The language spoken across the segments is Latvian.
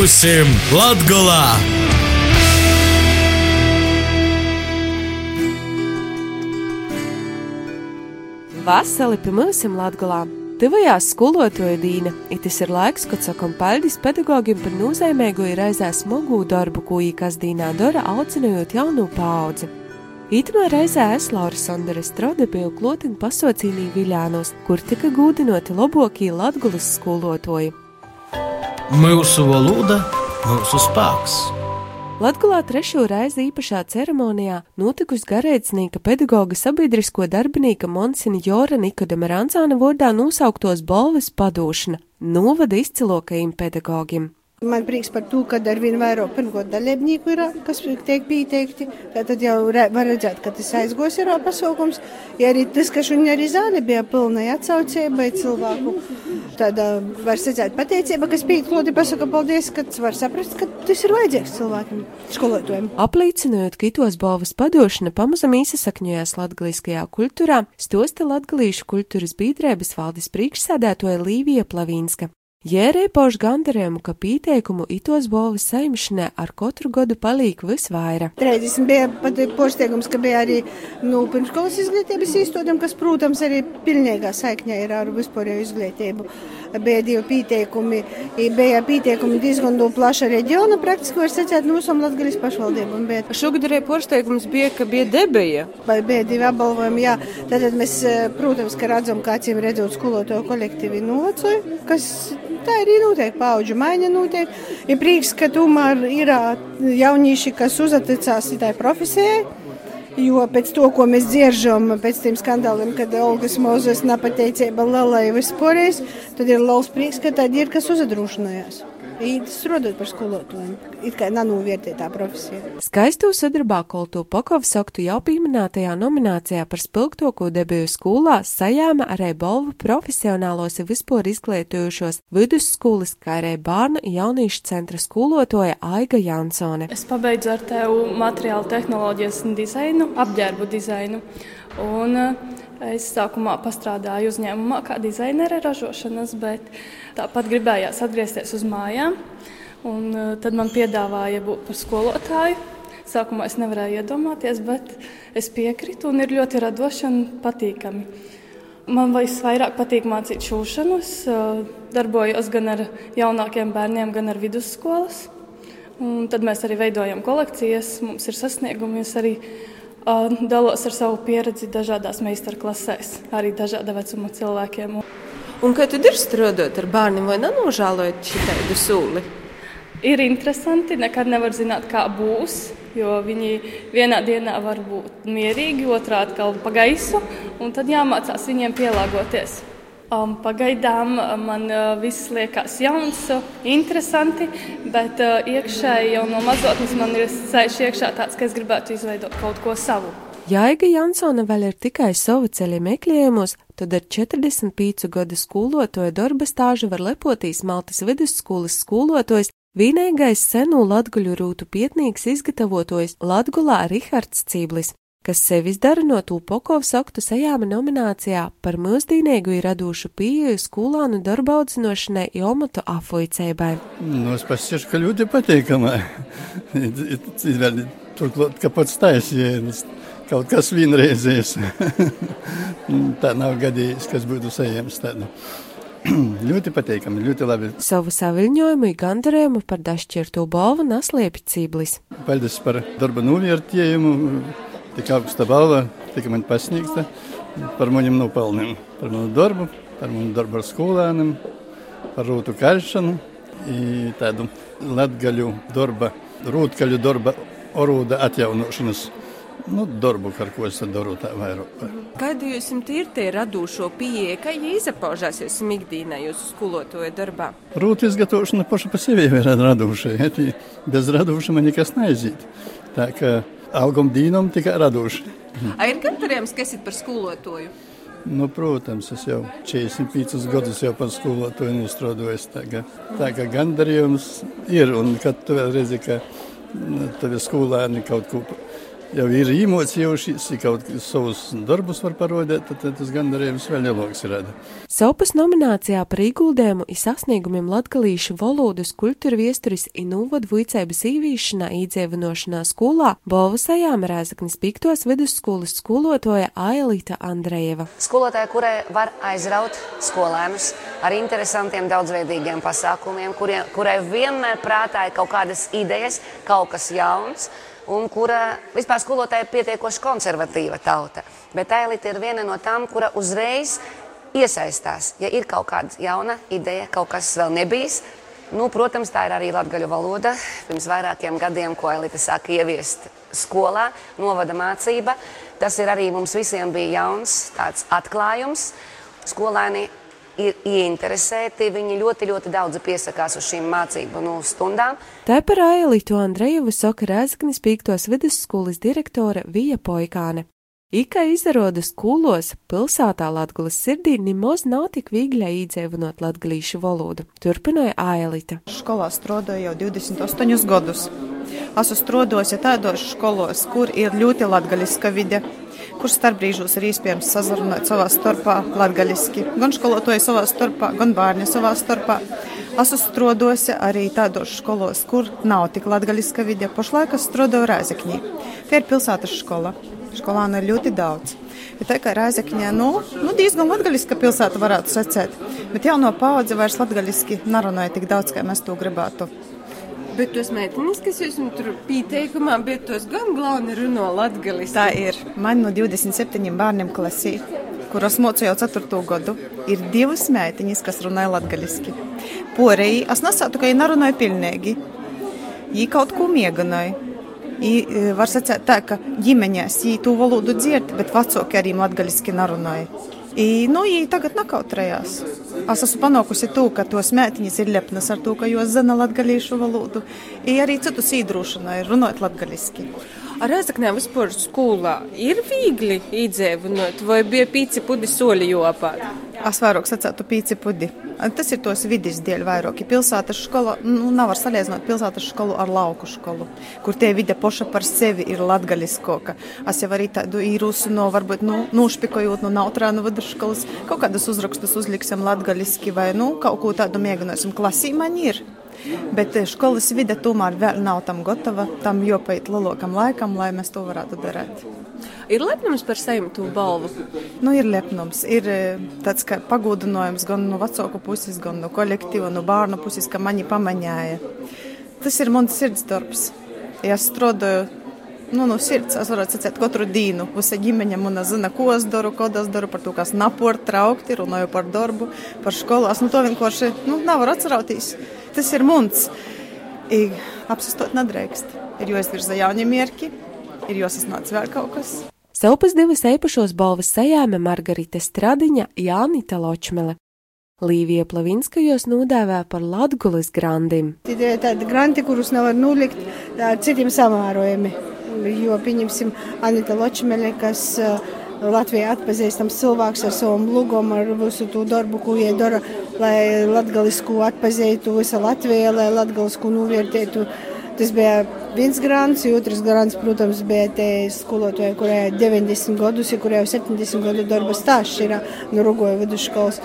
pimūsim Latgolā! Vasali pimūsim Latgolā! Tuvajās skolotoja dīna, itis ir laiks, kad sakam paļdis pedagogiem par nozīmīgu ir reizē smagu darbu, ko īkas dīnā dara, aucinojot jaunu paudzi. Itamā reizē es Laura Sandra Strode biju klotiņu pasaucīnī Viļānos, kur tika gūdinoti labākie latgulas skolotoji. Mūsu valoda, mūsu spēks! Latgulā trešo reizi īpašā ceremonijā notikusi garēcinieka pedagoga sabiedrisko darbinīka Monsina Jora Nikodama Rancāna vārdā nosauktos balvas padošana novada izcilokajiem pedagogiem. Man prieks par to, ka ar vien vairāk pirmkārt dalībnieku ir, kas tiek pieteikti. Tad jau var redzēt, ka tas aizgos ir pasaukums. Ja arī tas, ka šodien arī zāle bija pilna atsaucībai cilvēku, tad uh, var redzēt pateicība, kas piekloti pasaka paldies, ka var saprast, ka tas ir vajadzīgs cilvēkiem, skolotājiem. Apliecinot, ka itos balvas padošana pamazam īsasakņojās latgaliskajā kultūrā, stosta latgalīšu kultūras biedrības valdes priekšsēdētoja Līvija Plavīnska. Jērē pauž gandarījumu, ka pieteikumu itos bolvas saimšanai ar katru gadu palīk visvairāk. 30 bija pat posteigums, ka bija arī nu, pirmskolas izglītības īstodam, kas, protams, arī pilnīgā saikņā ir ar vispārējo izglītību. Bija divi pieteikumi, bija pieteikumi diezgan plaša reģiona, praktiski var secēt no visam Latgaļas pašvaldībām. Šogad arī posteigums bija, ka bija debeja. Vai bija divi apbalvojumi, jā. Tātad mēs, protams, ka redzam, kā cīm redzot skolotāju kolektīvi novacoju, kas Tā arī notiek, paudžu maiņa notiek. Ir prieks, ka tomēr ir jaunieši, kas uzticās tai profesijai. Jo pēc to, ko mēs dzirdam, pēc tiem skandāliem, kad Olgas Mozes nepateicība Lalai vispārējais, tad ir liels prieks, ka tādi ir, kas uzadrošinājās strādājot par skolotājiem. It kā nanovērtētā profesija. Skaisto sadarbā Kolto Pokovs aktu jau pieminētajā nominācijā par spilgtoko debiju skolā sajāma arī balvu profesionālos vispār izglītojušos vidusskolas, kā arī bērnu jauniešu centra skolotoja Aiga Jansone. Es pabeidzu ar tevu materiālu tehnoloģijas un dizainu, apģērbu dizainu. Un, uh, Es sākumā strādāju uzņēmumā, kā dizainere ražošanas, bet tāpat gribējās atgriezties uz mājām. Un, uh, tad man piedāvāja būt par skolotāju. Sākumā es nevarēju iedomāties, bet es piekrītu un ir ļoti radoši un patīkami. Man visvairāk patīk mācīt šūšanu. Es uh, darbojos gan ar jaunākiem bērniem, gan ar vidusskolas. Un tad mēs arī veidojam kolekcijas, mums ir sasniegumi. Es arī dalos ar savu pieredzi dažādās meistarklasēs, arī dažāda vecuma cilvēkiem. Un kā tad ir strādāt ar bērniem, vai nenožēlojat šitādu sūli? Ir interesanti, nekad nevar zināt, kā būs, jo viņi vienā dienā var būt mierīgi, otrā atkal pa gaisu, un tad jāmācās viņiem pielāgoties. Um, pagaidām man uh, viss liekas jauns, uh, interesanti, bet uh, iekšēji jau no mazotnes man ir sēž iekšā tāds, ka es gribētu izveidot kaut ko savu. Jaiga Jansona vēl ir tikai savu ceļu meklējumos, tad ar 45 gadu skolotoja darba stāžu var lepotīs Maltas vidusskolas skolotājs, vienīgais senu latguļu rūtu pietnīgs izgatavotojs Latgulā Rihards Cīblis kas sevis dara no Tūpokovs aktu sajāma nominācijā par mūsdīnīgu ir radušu pieeju skolānu darba audzinošanai Jomotu afoicēbai. Nu, es pasiešu, ka ļoti patīkamā. Turklāt, ka pats taisienas kaut kas vienreizējs. Tā nav gadījis, kas būtu sajams tādu. ļoti patīkami, ļoti labi. Savu saviņojumu, gandarījumu par dašķirto balvu nasliepi cīblis. Paldies par darba novērtējumu tik augsta balva tika man pasniegta par maniem nopelniem, par manu darbu, par manu darbu ar skolēniem, par rūtu karšanu, tādu latgaļu darba, rūtkaļu darba orūda atjaunošanas nu, darbu, ar ko es daru tā vairāk. Kādu jūs ir tie radošo pieeja, kā viņi izpaužās jūsu ikdienā, jūsu skolotāju darbā? Rūtu izgatavošana paša pa sevi ir radoša, bez radoša man nekas neaiziet. Tā kā augam dīnam tikai radoši. A ir gandarījums, kas ir par skolotāju? Nu, protams, es jau 45 gadus jau par skolotāju nostrādājos. Tā kā, tā kā gandarījums ir, un kad tu vēl redzi, ka nu, tevi skolēni kaut ko jau ir īmocījušies, ja kaut savus darbus var parodēt, tad, tad tas gandarījums vēl lielāks ir. Sopas nominācijā par ieguldējumu i sasniegumiem latgalīšu valodas kultūra viesturis i nūvadu vicēbas īvīšanā īdzēvinošanā skolā Bolvasajām Rēzaknis Piktos vidusskolas skolotoja Ailīta Andrejeva. Skolotāja, kurai var aizraut skolēnus ar interesantiem daudzveidīgiem pasākumiem, kurie, kurai vienmēr prātā ir kaut kādas idejas, kaut kas jauns un kura vispār skolotāja ir pietiekoši konservatīva tauta. Bet Ailita ir viena no tām, kura uzreiz iesaistās. Ja ir kaut kāda jauna ideja, kaut kas vēl nebijis, nu, protams, tā ir arī latgaļu valoda. Pirms vairākiem gadiem, ko Ailita sāka ieviest skolā, novada mācība. Tas ir arī mums visiem bija jauns tāds atklājums. Skolēni ir ieinteresēti. Viņi ļoti, ļoti daudz piesakās uz šīm mācību nu, stundām. Tā par Ailītu Andrejevu saka Rēzaknis Pīktos vidusskolas direktore Vija Poikāne. Ika izdaroda skolos pilsētā Latgulas sirdī nemaz nav tik viegli īdzēvinot latgalīšu valodu, turpināja Ailita. Skolā strādāju jau 28 gadus. Esmu strādājusi tādos skolos, kur ir ļoti latgaliska vide, kur starpbrīžos ir iespējams sazarunāt savā starpā latgaliski. Gan skolotāji savā starpā, gan bērni savā starpā. Esmu strādājusi arī tādos skolos, kur nav tik latgaliska vide. Pašlaik es strādāju Rēzekņī. Tie ir pilsētas skola. Skolānu ir ļoti daudz. Ja tā kā Rēzekņā, nu, nu diezgan latgaliska pilsēta varētu secēt, bet jauno paudze vairs latgaliski narunāja tik daudz, kā mēs to gribētu. Bet tos meitenes, kas jūs tur pieteikumā, bet tos gan galveni runo latgaliski. Tā ir. Man no 27 bērniem klasī, kuros mocu jau 4. gadu, ir divas meitiņas, kas runāja latgaliski. Porēji, es nesātu, ka viņi narunāja pilnīgi. Viņi kaut ko mieganoja. I, var sacīt tā, ka ģimeņās viņi to valodu dzird, bet vecāki arī latgaļiski narunāja. I, nu, viņi tagad nakautrējās. Es esmu panākusi to, ka tos mētiņas ir lepnas ar to, ka jūs zina latgaļīšu valodu. I arī citus īdrūšanai runājot latgaļiski. Ar Rezaknē vispār skolā ir viegli īdzēvinot, vai bija pīci pudi soļi jopāt? Es vairāk sacētu pīci pudi. Tas ir tos vidus dēļ vairāk. Pilsētas skola, nu, nav var salīdzināt pilsētas skolu ar lauku skolu, kur tie vide poša par sevi ir latgaļiskoka. Es jau arī tādu īrūsu no, varbūt, nu, nušpikojot no nautrānu vidusskolas, kaut kādas uzrakstus uzliksim latgaļiski vai, nu, kaut ko tādu mēģināsim. Klasī man ir. Bet skolas vide tomēr vēl nav tam gatava, tam jopait lielākam laikam, lai mēs to varētu darīt. Ir lepnums par saimtu balvu? Nu, ir lepnums. Ir tāds kā pagodinājums gan no vecāku puses, gan no kolektīva, no bērnu puses, ka mani pamaņāja. Tas ir mans sirds darbs. Ja es strādāju nu, no sirds. Es varu sacīt, katru dienu visa ģimene man zina, ko es daru, ko es daru, par to, kas naport traukti, runāju par darbu, par skolu. Es nu, to vienkārši nu, nevaru atcerēties. Tas ir mums. Apsistot nedrīkst. Ir jāizvirza jaunie mērķi, ir jāsasniedz vēl kaut kas. Selpas divas eipašos balvas sajāme Margarita Stradiņa, Jānita Ločmele. Līvija Plavinskajos nodēvē par Latgulis grandim. Tie ir tādi granti, kurus nevar nulikt ar citiem samārojumi. Jo, pieņemsim, Anita Ločmele, kas uh, Latvijā atpazīstams cilvēks ar savu lūgumu, ar visu to darbu, ko viņa dara, lai latgalisku atpazītu visa Latvija, lai latgalisku novērtētu. Tas bija viens grāns, otrs grāns, protams, bija te skolotāja, kurai 90 gadus, kurai jau 70 gadu darba stāsts ir no Rugoja vidusskolas.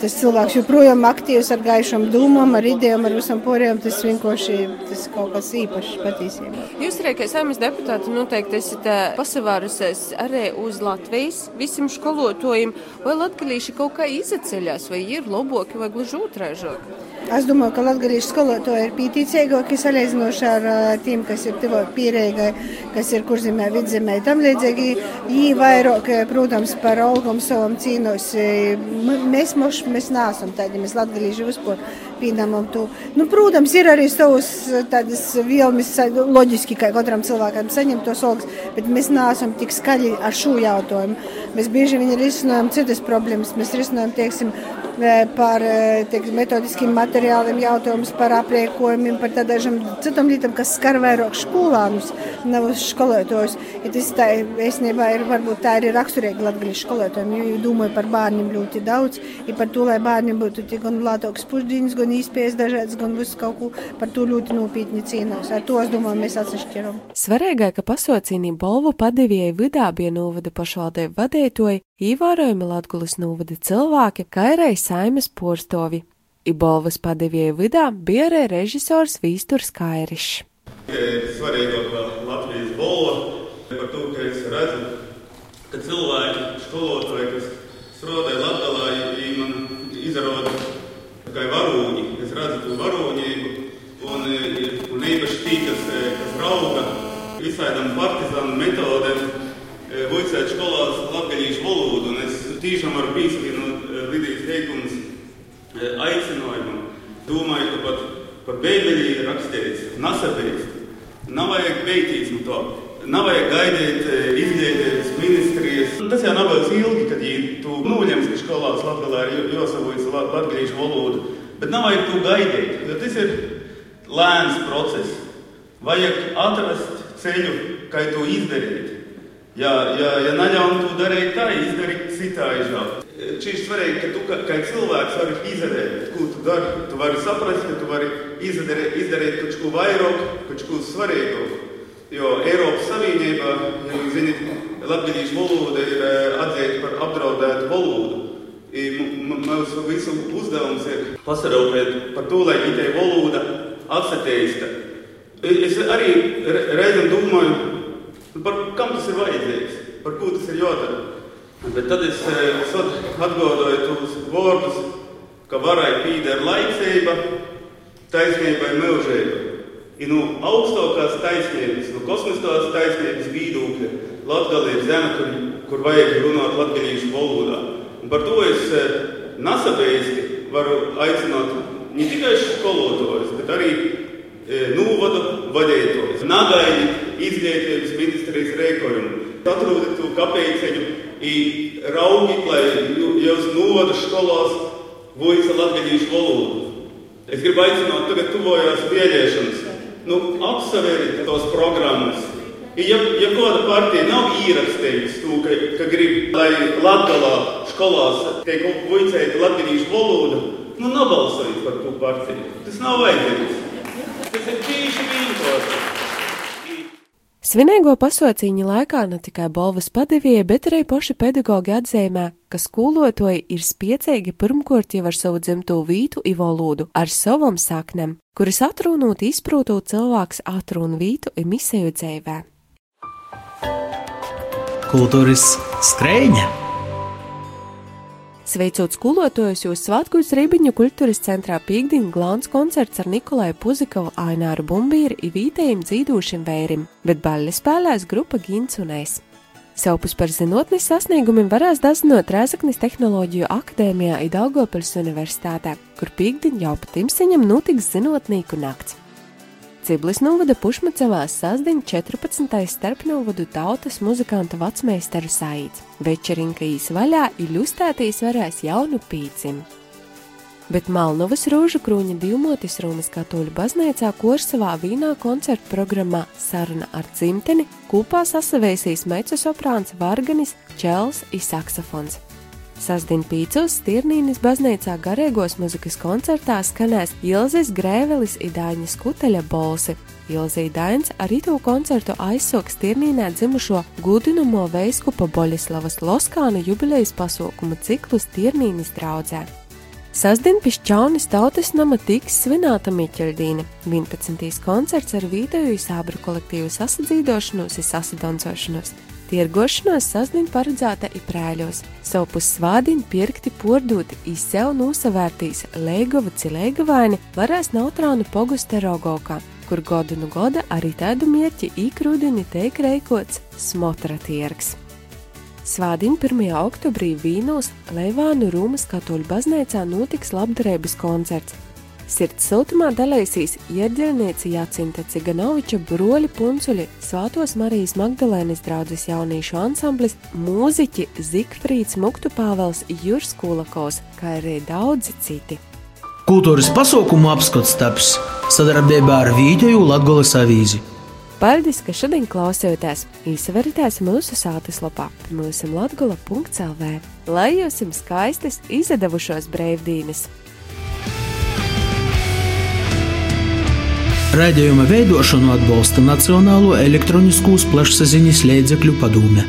Tas cilvēks joprojām aktīvs ar gaišām dūmām, ar idejām, ar visam poriem. Tas vienkārši tas kaut kas īpašs patiesībā. Jūs arī, kā saimnes deputāti, noteikti esat pasavārusies arī uz Latvijas visiem skolotājiem, vai latgalīši kaut kā izaceļās, vai ir loboki, vai gluži otrāžāk? Es domāju, ka latviešu skolotāji ir pieticīgāki salīdzinoši ar tiem, kas ir tuvāk pierēgai, kas ir kurzemē, vidzemē. Tam līdzīgi viņi vairāk, protams, par algām savam cīnos. Mēs, moš, mēs neesam tādi, mēs latvieši vispār pieņemam to. Nu, protams, ir arī savas tādas vielmes, loģiski, ka katram cilvēkam saņem tos algas, bet mēs neesam tik skaļi ar šo jautājumu. Mēs bieži vien risinām citas problēmas. Mēs risinām, teiksim, par teik, metodiskiem materiāliem, jautājumus par apriekojumiem, par tādām citām lietām, kas skar vairāk skolānus, nav skolotājus. Ja tas tā īstenībā ir, varbūt tā ir raksturīga latgaļu skolotājiem, jo domāju par bērniem ļoti daudz, ja par to, lai bērniem būtu gan lātoks pušdīns, gan īspējas dažādas, gan visu kaut ko par to ļoti nopietni cīnās. Ar to, es domāju, mēs atsevišķiram. Svarīgāk, ka pasaucīnī Bolvu padevijai vidā bija novada pašvaldību vadītoji, īvērojami Latgulis novada cilvēki, kā arī saimes porstovi. Ibolvas padevijai vidā bija arī režisors Vīsturs Kairišs. Svarīgākā Latvijas bolva par to, ka es redzu, ka cilvēki, skolotāji, Tīšām ar pīsvienot Lidijas teikumus aicinājumam. Domāju, ka pat par bēgļiem ir rakstīts, nasabēst. Nav vajag beigties no to. Nav vajag gaidīt izglītības ministrijas. Tas jau nav bijis ilgi, kad viņi to noņems, ka skolās Latvijā ir jāsavojas latgaļīšu valodu. Bet nav vajag to gaidīt, jo tas ir lēns process. Vajag atrast ceļu, kā to izdarīt. Ja, ja, ja neļauj to darīt tā, izdarīt citā izvēlē. Šī ir svarīgi, ka tu kā, kā cilvēks vari izdarīt, ko tu dari. Tu vari saprast, ka tu vari izdarīt, izdarīt kaut ko vairāk, kaut ko svarīgāku. Jo Eiropas Savienībā, ja jūs zināt, latviešu valoda ir atzīta par apdraudētu valodu. Mūsu visu uzdevums ir pasarūpēt par to, lai itē valoda atsatīsta. Es arī reizēm domāju, par kam tas ir vajadzīgs, par ko tas ir jādara. Bet tad es atgādāju tos vārdus, ka varai pīdēra laicība, taisnībai mūžība. Ir no augstākās taisnības, no kosmiskās taisnības viedokļa Latvija ir zeme, kur, kur vajag runāt latviešu valodā. Un par to es nasabējiski varu aicināt ne tikai skolotājus, bet arī novada vadītājus. Nagaidīt izglītības ministrijas rēkojumu. Atrodiet to kāpēceļu raugi, lai jūs novada skolās voica latviešu valodu. Es gribu aicināt, tagad tuvojās vēlēšanas. Nu, apsveriet tos programmas. Ja, ja kāda partija nav ierakstījusi to, ka, ka grib, lai Latvijā skolās tiek voicēta latviešu valoda, nu nobalsojiet par to partiju. Tas nav vajadzīgs. Tas ir tieši vienkārši. Svinīgo pasaucīņa laikā ne tikai balvas padevīja, bet arī paši pedagoģi atzīmē, ka skolotāji ir spiecīgi pirmkārt jau ar savu dzimto vītu i valodu, ar savam saknēm, kuras atrunot izprūtot cilvēks atrunu vītu i misēju dzīvē. Kultūras skrējņa! Sveicot skolotājus, jūs svētkos Rībiņu kultūras centrā pīkdiņa glāns koncerts ar Nikolai Puzikovu, Aināru Bumbīru un vītējiem dzīdošiem vērim, bet baļļa spēlēs grupa Gins un Es. Savpus par zinātnes sasniegumiem varēs dazinot Rēzaknis Tehnoloģiju akadēmijā Idalgopils universitātē, kur pīkdiņa jau pat imsiņam notiks zinātnīku nakts. Ciblis novada Pušmacevā sasdiņ 14. starpnovadu tautas muzikanta vecmeistaru saīts. Večerinka īs vaļā ilustrētīs varēs jaunu pīcim. Bet Malnovas Rūžu krūņa divmotis Rūmas katoļu baznīcā Korsavā vīnā koncertu programmā Saruna ar dzimteni kopā sasavēsīs mecu soprāns Varganis, Čels un saksofons. Sasdien pīcos Stirnīnas baznīcā garīgos muzikas koncertā skanēs Ilzes Grēvelis Idāņas kuteļa bolsi. Ilze Idāņas ar itu koncertu aizsok Stirnīnē dzimušo gudinamo veiskupa Boļislavas Loskāna jubilejas pasaukumu ciklu Stirnīnas draudzē. Sasdien pišķaunis tautas nama tiks svinēta Miķeļdīna, 11. koncerts ar vīdeju sābru kolektīvu sasadzīdošanos un sasadoncošanos. Tirgošanos sasdien paredzēta i prēļos, savu pusvādiņu pirkti pordūti i sev nosavērtīs Leigova cilēgavaini varēs Nautrānu pogusta Rogovkā, kur godu nu goda arī tādu mierķi īkrūdini teik reikots smotra tirgs. Svādiņ 1. oktobrī Vīnos Leivānu Rūmas katoļu baznīcā notiks labdarības koncerts. Sirds siltumā dalīsīs ierģelniece Jacinta Ciganoviča broļi puncuļi, Svātos Marijas Magdalēnas draudzes jauniešu ansamblis, mūziķi Zikfrīds Muktu Pāvels Jurs Kulakovs, kā arī daudzi citi. Kultūras pasaukumu apskats taps sadarbībā ar Vīģoju Latgoles avīzi. Paldies, ka šodien klausījāties! Īsavarītājs mūsu sātaslapā mūsu latgula.lv. Lai jums skaistas izdevušos brīvdienas! Raidījuma veidošanu atbalsta Nacionālo elektroniskos plašsaziņas līdzekļu padome.